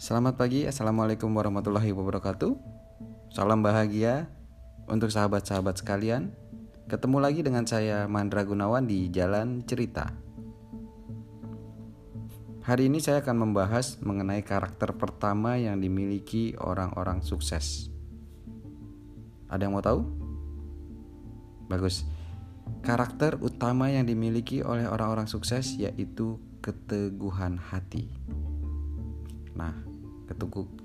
Selamat pagi, Assalamualaikum warahmatullahi wabarakatuh. Salam bahagia untuk sahabat-sahabat sekalian. Ketemu lagi dengan saya Mandra Gunawan di Jalan Cerita. Hari ini saya akan membahas mengenai karakter pertama yang dimiliki orang-orang sukses. Ada yang mau tahu? Bagus. Karakter utama yang dimiliki oleh orang-orang sukses yaitu keteguhan hati Nah,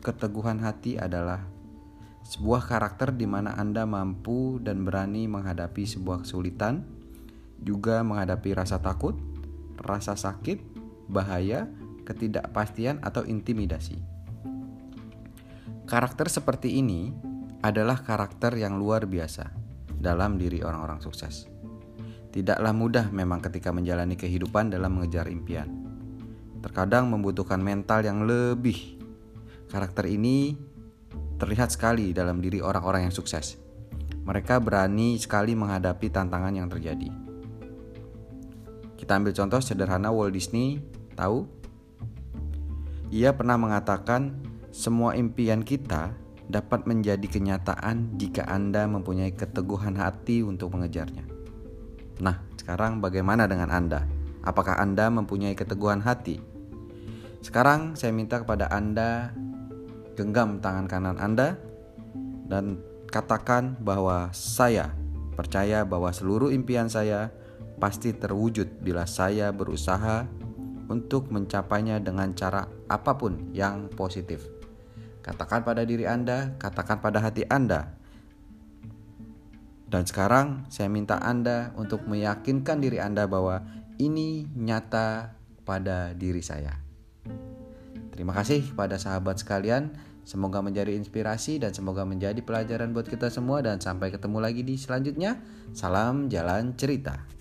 keteguhan hati adalah sebuah karakter di mana Anda mampu dan berani menghadapi sebuah kesulitan, juga menghadapi rasa takut, rasa sakit, bahaya, ketidakpastian, atau intimidasi. Karakter seperti ini adalah karakter yang luar biasa dalam diri orang-orang sukses. Tidaklah mudah memang ketika menjalani kehidupan dalam mengejar impian. Terkadang membutuhkan mental yang lebih Karakter ini terlihat sekali dalam diri orang-orang yang sukses. Mereka berani sekali menghadapi tantangan yang terjadi. Kita ambil contoh sederhana Walt Disney, tahu? Ia pernah mengatakan, "Semua impian kita dapat menjadi kenyataan jika Anda mempunyai keteguhan hati untuk mengejarnya." Nah, sekarang bagaimana dengan Anda? Apakah Anda mempunyai keteguhan hati? Sekarang saya minta kepada Anda genggam tangan kanan Anda dan katakan bahwa saya percaya bahwa seluruh impian saya pasti terwujud bila saya berusaha untuk mencapainya dengan cara apa pun yang positif. Katakan pada diri Anda, katakan pada hati Anda. Dan sekarang saya minta Anda untuk meyakinkan diri Anda bahwa ini nyata pada diri saya. Terima kasih kepada sahabat sekalian. Semoga menjadi inspirasi dan semoga menjadi pelajaran buat kita semua dan sampai ketemu lagi di selanjutnya. Salam jalan cerita.